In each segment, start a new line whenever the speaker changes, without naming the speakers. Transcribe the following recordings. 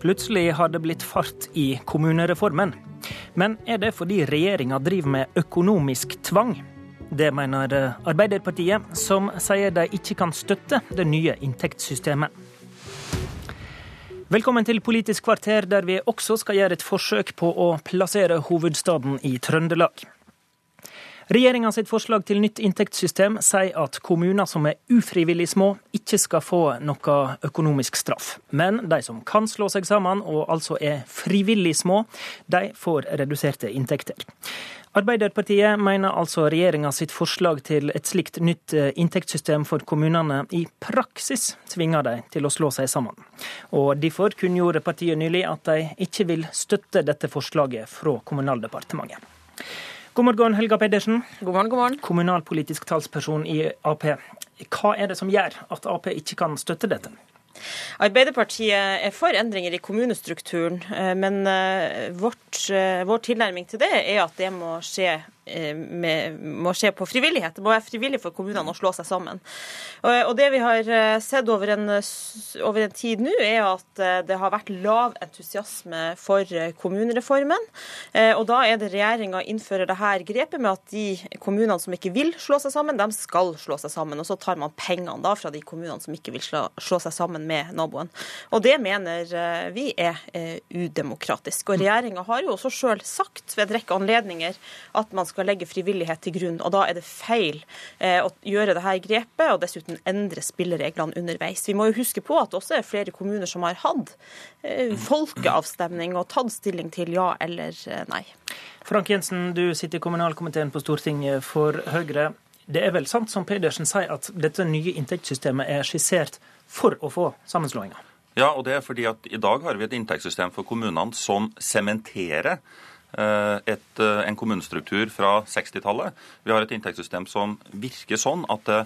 Plutselig har det blitt fart i kommunereformen. Men er det fordi regjeringa driver med økonomisk tvang? Det mener Arbeiderpartiet, som sier de ikke kan støtte det nye inntektssystemet. Velkommen til Politisk kvarter, der vi også skal gjøre et forsøk på å plassere hovedstaden i Trøndelag. Regjeringa sitt forslag til nytt inntektssystem sier at kommuner som er ufrivillig små, ikke skal få noe økonomisk straff. Men de som kan slå seg sammen, og altså er frivillig små, de får reduserte inntekter. Arbeiderpartiet mener altså regjeringa sitt forslag til et slikt nytt eh, inntektssystem for kommunene i praksis tvinger de til å slå seg sammen. Og Derfor kunngjorde partiet nylig at de ikke vil støtte dette forslaget fra Kommunaldepartementet. God morgen, Helga Pedersen.
God morgen, god morgen.
Kommunalpolitisk talsperson i Ap. Hva er det som gjør at Ap ikke kan støtte dette?
Arbeiderpartiet er for endringer i kommunestrukturen, eh, men eh, vårt, eh, vår tilnærming til det er at det må skje med, må skje på frivillighet. Det må være frivillig for kommunene å slå seg sammen. Og, Det vi har eh, sett over en, over en tid nå, er at eh, det har vært lav entusiasme for kommunereformen. Og Da er det regjeringa innfører dette grepet med at de kommunene som ikke vil slå seg sammen, de skal slå seg sammen. Og så tar man pengene da fra de kommunene som ikke vil slå, slå seg sammen med naboen. Og Det mener vi er udemokratisk. Og Regjeringa har jo også sjøl sagt ved en rekke anledninger at man skal skal legge frivillighet til grunn. og Da er det feil eh, å gjøre dette grepet og dessuten endre spillereglene underveis. Vi må jo huske på at det også er flere kommuner som har hatt eh, folkeavstemning og tatt stilling til ja eller eh, nei.
Frank Jensen, du sitter i kommunalkomiteen på Stortinget for Høyre. Det er vel sant som Pedersen sier, at dette nye inntektssystemet er skissert for å få sammenslåinger?
Ja, og det er fordi at i dag har vi et inntektssystem for kommunene som sementerer et, eh, en kommunestruktur fra 60-tallet. Vi har et inntektssystem som virker sånn at det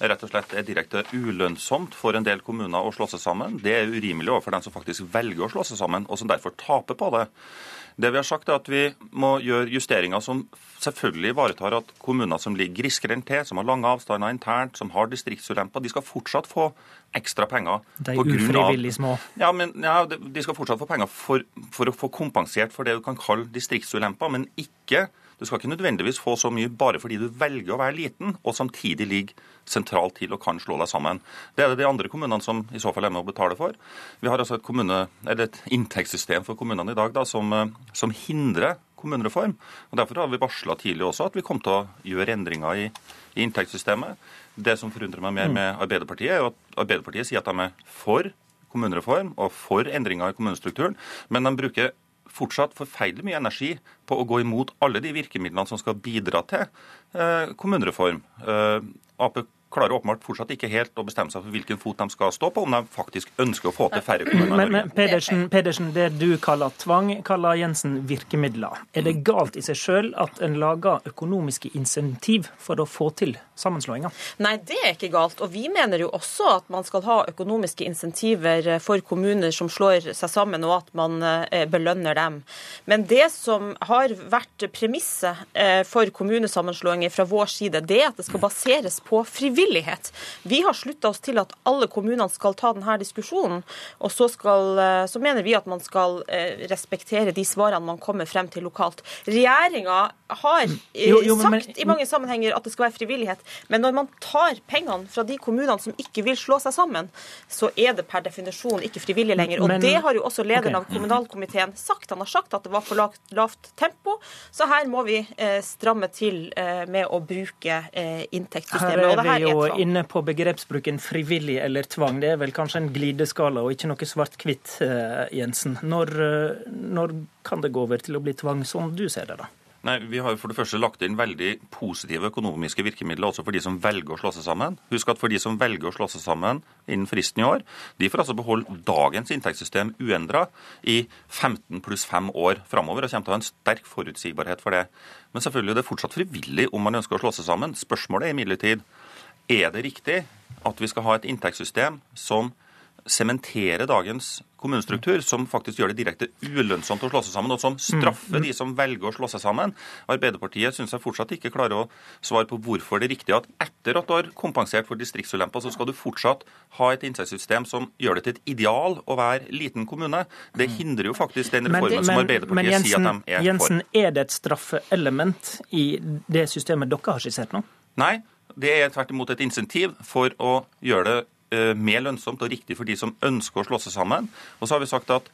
rett og slett er direkte ulønnsomt for en del kommuner å slå seg sammen. Det er urimelig overfor dem som faktisk velger å slå seg sammen, og som derfor taper på det. Det vi har sagt er at vi må gjøre justeringer som selvfølgelig ivaretar at kommuner som ligger grisgrendt til, som har lange avstander internt, som har distriktsulemper, de skal fortsatt få ekstra penger.
De er ufrivillig små?
Ja, men ja, de skal fortsatt få penger for, for å få kompensert for det du kan kalle distriktsulemper, men ikke du skal ikke nødvendigvis få så mye bare fordi du velger å være liten, og samtidig ligger sentralt til og kan slå deg sammen. Det er det de andre kommunene som i så fall er med å betale for. Vi har altså et, kommune, et inntektssystem for kommunene i dag da, som, eh, som hindrer kommunereform. og Derfor har vi varsla tidlig også at vi kommer til å gjøre endringer i, i inntektssystemet. Det som forundrer meg mer med Arbeiderpartiet, er at Arbeiderpartiet sier at de er for kommunereform og for endringer i kommunestrukturen, men de bruker fortsatt forferdelig mye energi på å gå imot alle de virkemidlene som skal bidra til eh, kommunereform. Eh, Ap klarer åpenbart fortsatt ikke helt å bestemme seg for hvilken fot de skal stå på, om de faktisk ønsker å få til færre kommuner.
Men, men Pedersen, Pedersen, det du kaller tvang, kaller Jensen virkemidler. Er det galt i seg sjøl at en lager økonomiske insentiv for å få til sammenslåinger?
Nei, det er ikke galt. Og vi mener jo også at man skal ha økonomiske insentiver for kommuner som slår seg sammen, og at man eh, belønner dem. Men det som har vært premisset eh, for kommunesammenslåinger fra vår side, det er at det skal baseres på frivillighet frivillighet. Vi har slutta oss til at alle kommunene skal ta denne diskusjonen. Og så, skal, eh, så, mener vi at man skal eh, respektere de svarene man kommer frem til lokalt. Regjeringa har eh, jo, jo, men, sagt i mange sammenhenger at det skal være frivillighet. Men når man tar pengene fra de kommunene som ikke vil slå seg sammen, så er det per definisjon ikke frivillig lenger. Og men, det har jo også lederen okay. av kommunalkomiteen sagt. Han har sagt at det var for lavt, lavt tempo. Så her må vi eh, stramme til eh, med å bruke eh, inntektssystemet.
Her er jo inne på begrepsbruken frivillig eller tvang. Det er vel kanskje en glideskala og ikke noe svart-hvitt, eh, Jensen. Når, eh, når kan det gå over til å bli tvang, som du ser det, da?
Nei, Vi har jo for det første lagt inn veldig positive økonomiske virkemidler også for de som velger å slå seg sammen. Husk at for de som velger å slå seg sammen innen fristen i år, de får altså beholde dagens inntektssystem uendra i 15 pluss 5 år framover, og kommer til å ha en sterk forutsigbarhet for det. Men selvfølgelig er det fortsatt frivillig om man ønsker å slå seg sammen. Spørsmålet er imidlertid er det riktig at vi skal ha et inntektssystem som sementerer dagens kommunestruktur, som faktisk gjør det direkte ulønnsomt å slå seg sammen, og som straffer de som velger å slå seg sammen. Arbeiderpartiet syns jeg fortsatt ikke klarer å svare på hvorfor det er riktig at etter at du har kompensert for distriktsulemper, så skal du fortsatt ha et inntektssystem som gjør det til et ideal å være liten kommune. Det hindrer jo faktisk den reformen men, som Arbeiderpartiet men Jensen, sier at de er
Jensen, for. Er det et straffeelement i det systemet dere har skissert nå?
Nei, det er tvert imot et insentiv for å gjøre det mer lønnsomt og riktig for de som ønsker å slå seg sammen. Og så har vi sagt at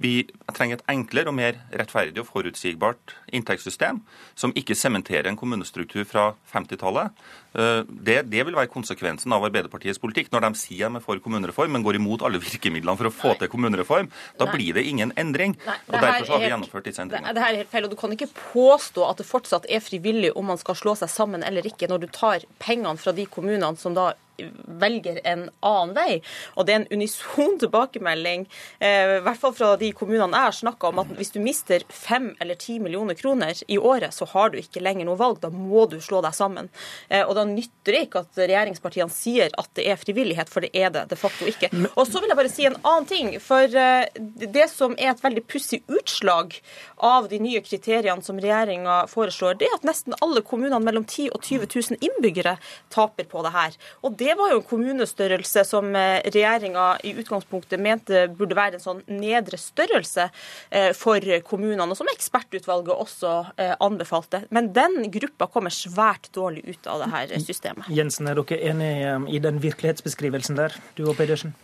vi trenger et enklere og mer rettferdig og forutsigbart inntektssystem, som ikke sementerer en kommunestruktur fra 50-tallet. Eh, det, det, vil være konsekvensen av Arbeiderpartiets politikk. Når de sier de er for kommunereform, men går imot alle virkemidlene for å få til kommunereform, da Nei. blir det ingen endring. Nei, og Derfor har vi gjennomført disse endringene.
Det, det her er helt feil, og Du kan ikke påstå at det fortsatt er frivillig om man skal slå seg sammen eller ikke, når du tar pengene fra de kommunene som da velger en annen vei. Og det er en unison tilbakemelding, eh, i hvert fall fra de kommunene jeg har snakka om, at hvis du mister fem eller ti millioner kroner i året, så har du ikke lenger noe valg. Da må du slå deg sammen. Eh, og da nytter det ikke at regjeringspartiene sier at det er frivillighet, for det er det de facto ikke. Og så vil jeg bare si en annen ting. For eh, det som er et veldig pussig utslag av de nye kriteriene som regjeringa foreslår, det er at nesten alle kommunene mellom 10 og 20 000 innbyggere taper på det her. Og det det var jo en kommunestørrelse som eh, regjeringa i utgangspunktet mente burde være en sånn nedre størrelse eh, for kommunene, og som ekspertutvalget også eh, anbefalte. Men den gruppa kommer svært dårlig ut av det her systemet.
Jensen, er dere enige i den virkelighetsbeskrivelsen der, du og Pedersen?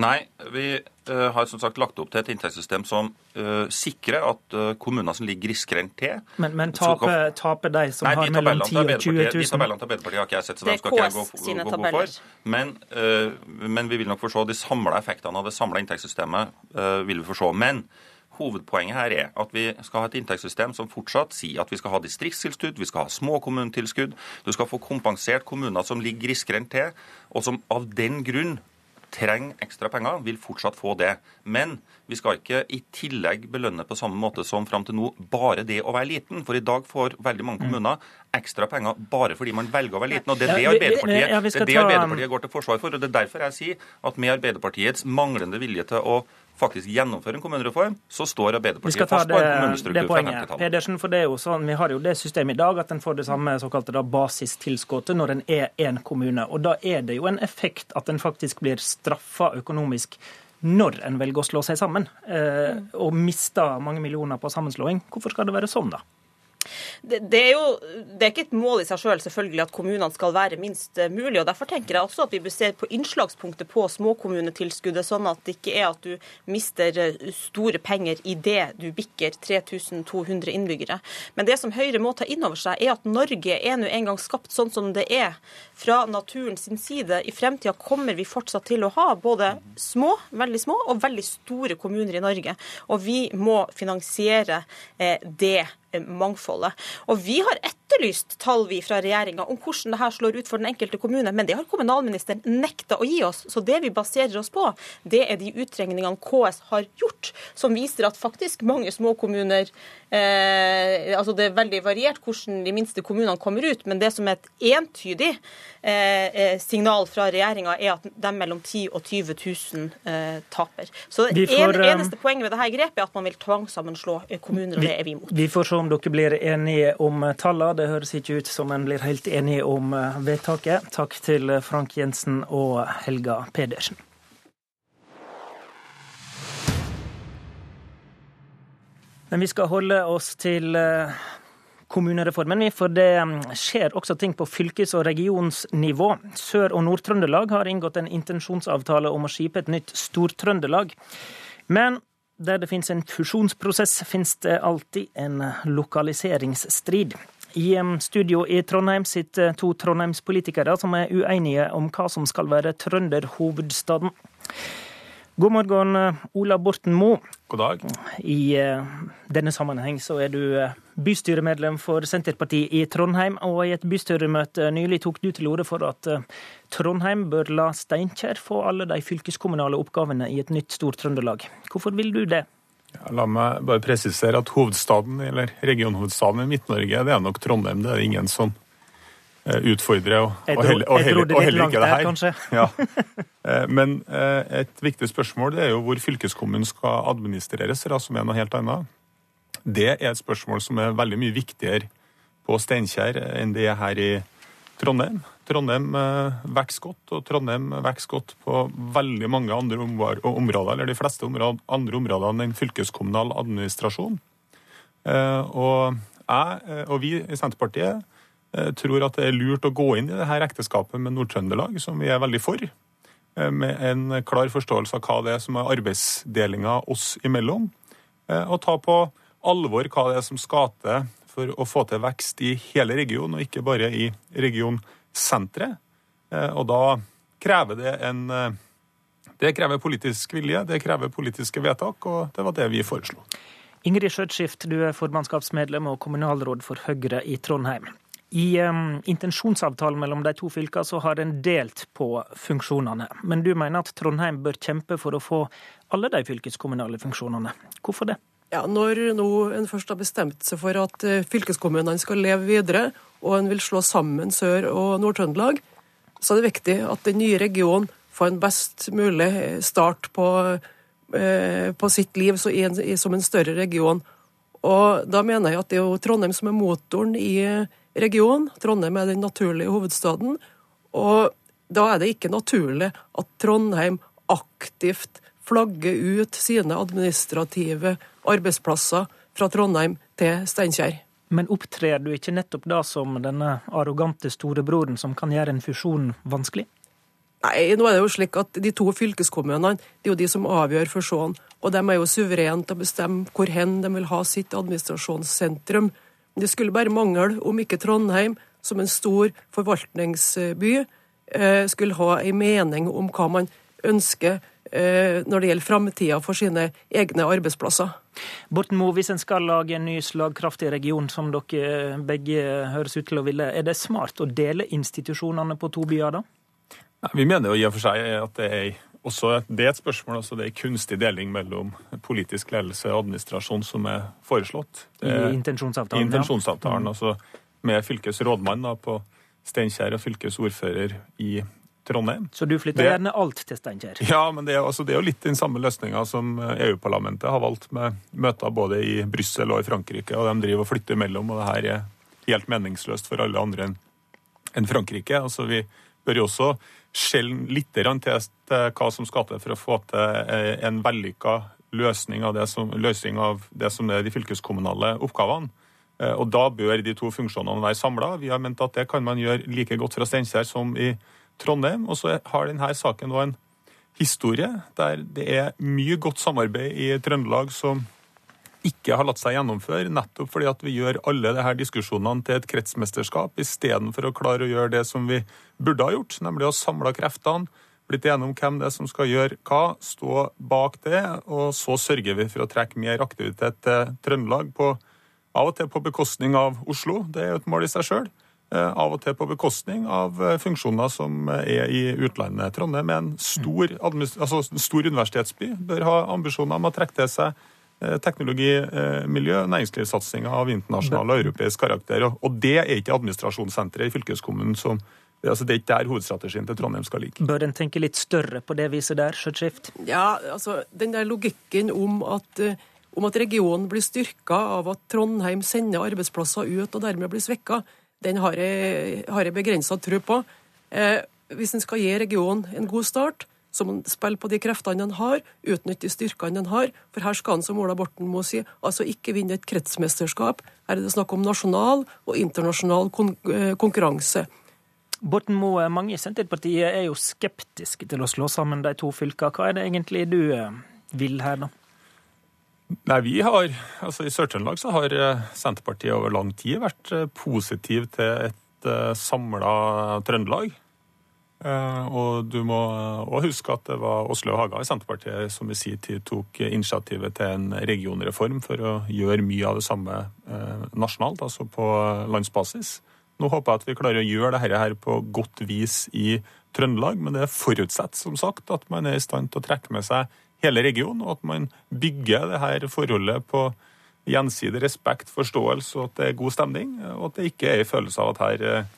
Nei, vi uh, har som sagt lagt opp til et inntektssystem som uh, sikrer at uh, kommuner som ligger grisgrendt til
Men, men taper, tape de som nei, har mellom 10 og 20 000?
De tabellene til Arbeiderpartiet har ikke jeg sett, så dem skal ikke jeg gå, gå, gå, gå for. Men, men, vi vil nok få se de samla effektene av det samla inntektssystemet. vil vi få se. Men hovedpoenget her er at vi skal ha et inntektssystem som fortsatt sier at vi skal ha distriktstilskudd, vi skal ha småkommunetilskudd, du skal få kompensert kommuner som ligger grisgrendt til, og som av den grunn trenger ekstra penger, vil fortsatt få det. Men vi skal ikke i tillegg belønne på samme måte som fram til nå bare det å være liten. For i dag får veldig mange kommuner ekstra penger bare fordi man velger å være liten. og Det er det Arbeiderpartiet, det er det Arbeiderpartiet går til forsvar for. og Det er derfor jeg sier at med Arbeiderpartiets manglende vilje til å faktisk gjennomføre en kommunereform, så står Arbeiderpartiet fast på en kommunestruktur fra 50-tallet.
Pedersen, for det er jo sånn, Vi har jo det systemet i dag at en får det samme såkalte da, basistilskuddet når en er én kommune. og Da er det jo en effekt at en faktisk blir straffa økonomisk når en velger å slå seg sammen, eh, og mister mange millioner på sammenslåing. Hvorfor skal det være sånn, da?
Det, det, er jo det er ikke et mål i seg selv selvfølgelig at kommunene skal være minst eh, mulig. og Derfor tenker jeg også at vi bør se på innslagspunktet på småkommunetilskuddet, sånn at det ikke er at du mister eh, store penger i det du bikker 3200 innbyggere. Men det som Høyre må ta inn over seg, er at Norge er nå engang skapt sånn som det er fra naturen sin side. I fremtida kommer vi fortsatt til å ha både små, veldig små og veldig store kommuner i Norge. Og vi må finansiere eh, det mangfoldet. Og Vi har etterlyst tall vi fra regjeringa om hvordan det her slår ut for den enkelte kommune, men det har kommunalministeren nekta å gi oss. Så det vi baserer oss på, det er de utregningene KS har gjort, som viser at faktisk mange små kommuner eh, altså Det er veldig variert hvordan de minste kommunene kommer ut, men det som er et entydig eh, eh signal fra regjeringa, er at de mellom 10 og 20 000 eh, taper. Så det får, en, eh, eneste poenget med dette grepet er at man vil tvangssammenslå kommuner, og det er vi imot.
Vi får se om dere blir enige om tallene. Det høres ikke ut som en blir helt enige om eh, vedtaket. Takk til Frank Jensen og Helga Pedersen. Men vi skal holde oss til eh, kommunereformen, for det mm, skjer også ting på fylkes- og regionsnivå. Sør- og Nord-Trøndelag har inngått en intensjonsavtale om å skipe et nytt Stor-Trøndelag. Men der det finnes en fusjonsprosess, finnes det alltid en lokaliseringsstrid. I studio i Trondheim sitter to trondheimspolitikere som er uenige om hva som skal være trønderhovedstaden. God morgen, Ola Borten Moe.
God dag.
I uh, denne sammenheng så er du uh, bystyremedlem for Senterpartiet i Trondheim, og i et bystyremøte nylig tok du til orde for at uh, Trondheim bør la Steinkjer få alle de fylkeskommunale oppgavene i et nytt Stor-Trøndelag. Hvorfor vil du det?
Ja, la meg bare presisere at hovedstaden, eller regionhovedstaden i Midt-Norge, det er nok Trondheim. Det er ingen som utfordre og, og, heller, og, heller, og heller ikke det her. Ja. Men et viktig spørsmål det er jo hvor fylkeskommunen skal administreres, som er noe helt annet. Det er et spørsmål som er veldig mye viktigere på Steinkjer enn det er her i Trondheim. Trondheim vokser godt, og Trondheim vokser godt på veldig mange andre områder, eller de fleste andre områder enn fylkeskommunal administrasjon. Og jeg og vi i Senterpartiet Eh, tror at det er lurt å gå inn i dette ekteskapet med Nord-Trøndelag, som vi er veldig for, eh, med en klar forståelse av hva det er som er arbeidsdelinga oss imellom, eh, og ta på alvor hva det er som skal til for å få til vekst i hele regionen, og ikke bare i regionsenteret. Og da krever det en Det krever politisk vilje, det krever politiske vedtak, og det var det vi foreslo.
Ingrid Skjøtskift, du er formannskapsmedlem og kommunalråd for Høyre i Trondheim. I um, intensjonsavtalen mellom de to fylkene så har en delt på funksjonene. Men du mener at Trondheim bør kjempe for å få alle de fylkeskommunale funksjonene. Hvorfor det?
Ja, Når nå en først har bestemt seg for at eh, fylkeskommunene skal leve videre, og en vil slå sammen Sør- og Nord-Trøndelag, så er det viktig at den nye regionen får en best mulig start på, eh, på sitt liv som en større region. Og da mener jeg at det er jo Trondheim som er motoren i region. Trondheim er den naturlige hovedstaden. Og da er det ikke naturlig at Trondheim aktivt flagger ut sine administrative arbeidsplasser fra Trondheim til Steinkjer.
Men opptrer du ikke nettopp da som denne arrogante storebroren som kan gjøre en fusjon vanskelig?
Nei, nå er det jo slik at de to fylkeskommunene det er jo de som avgjør fusjonen. Og de er jo suverene til å bestemme hvor hen de vil ha sitt administrasjonssentrum. Det skulle bare mangle om ikke Trondheim, som en stor forvaltningsby, eh, skulle ha en mening om hva man ønsker eh, når det gjelder framtida for sine egne arbeidsplasser.
Borten Moe, hvis en skal lage en ny slagkraftig region, som dere begge høres ut til å ville, er det smart å dele institusjonene på to byer da?
Vi mener jo i og for seg at det er også det er et spørsmål. altså Det er kunstig deling mellom politisk ledelse og administrasjon som er foreslått.
I intensjonsavtalen?
I intensjonsavtalen, ja. altså Med fylkesrådmann da, på Steinkjer og fylkesordfører i Trondheim.
Så du flytter det, gjerne alt til Steinkjer?
Ja, men det er, altså, det er jo litt den samme løsninga som EU-parlamentet har valgt med møter både i Brussel og i Frankrike. og De driver og flytter mellom, og det her er helt meningsløst for alle andre enn Frankrike. altså Vi bør jo også skjelne litt til hva som skal til for å få til eh, en vellykka løsning av det som, løsning av det som er de fylkeskommunale oppgavene. Eh, og Da bør de to funksjonene være samla. Vi har ment at det kan man gjøre like godt fra Steinkjer som i Trondheim. Og så har denne saken en historie der det er mye godt samarbeid i Trøndelag som ikke har latt seg gjennomføre, nettopp fordi at vi gjør alle disse diskusjonene til et kretsmesterskap istedenfor å klare å gjøre det som vi burde ha gjort, nemlig å samle kreftene, blitt enige om hvem det er som skal gjøre hva, stå bak det, og så sørger vi for å trekke mer aktivitet til Trøndelag, på, av og til på bekostning av Oslo, det er jo et mål i seg sjøl. Eh, av og til på bekostning av eh, funksjoner som er i utlandet. Trondheim er en stor, altså stor universitetsby, bør ha ambisjoner om å trekke til seg teknologimiljø, næringslivssatsinger av internasjonal og europeisk karakter. Og det er ikke administrasjonssenteret i fylkeskommunen som Altså, det er ikke der hovedstrategien til Trondheim skal ligge.
Bør en tenke litt større på det viset der, Skjøtskift?
Ja, altså, den der logikken om at, eh, om at regionen blir styrka av at Trondheim sender arbeidsplasser ut og dermed blir svekka, den har jeg, har jeg begrensa tro på. Eh, hvis en skal gi regionen en god start, så må han spille på de kreftene han har, utnytte de styrkene han har. For her skal han, som Ola Borten må si, altså ikke vinne et kretsmesterskap. Her er det snakk om nasjonal og internasjonal kon eh, konkurranse.
Borten Moe, mange i Senterpartiet er jo skeptiske til å slå sammen de to fylkene. Hva er det egentlig du eh, vil her, da?
Nei, vi har, altså I Sør-Trøndelag så har eh, Senterpartiet over lang tid vært positiv til et samla Trøndelag. Eh, og du må òg huske at det var Åslaug Haga i Senterpartiet som i sin tid tok initiativet til en regionreform for å gjøre mye av det samme eh, nasjonalt, altså på landsbasis. Nå håper jeg at vi klarer å gjøre dette her på godt vis i Trøndelag, men det forutsetter som sagt at man er i stand til å trekke med seg hele regionen, og at man bygger det her forholdet på gjensidig respekt, forståelse, og at det er god stemning, og at det ikke er en følelse av at her eh,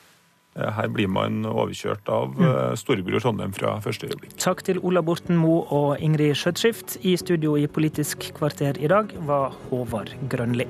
Her blir man overkjørt av storebror Trondheim fra første øyeblikk.
Takk til Ola Borten Moe og Ingrid Skjøtskift. I studio i Politisk kvarter i dag var Håvard Grønli.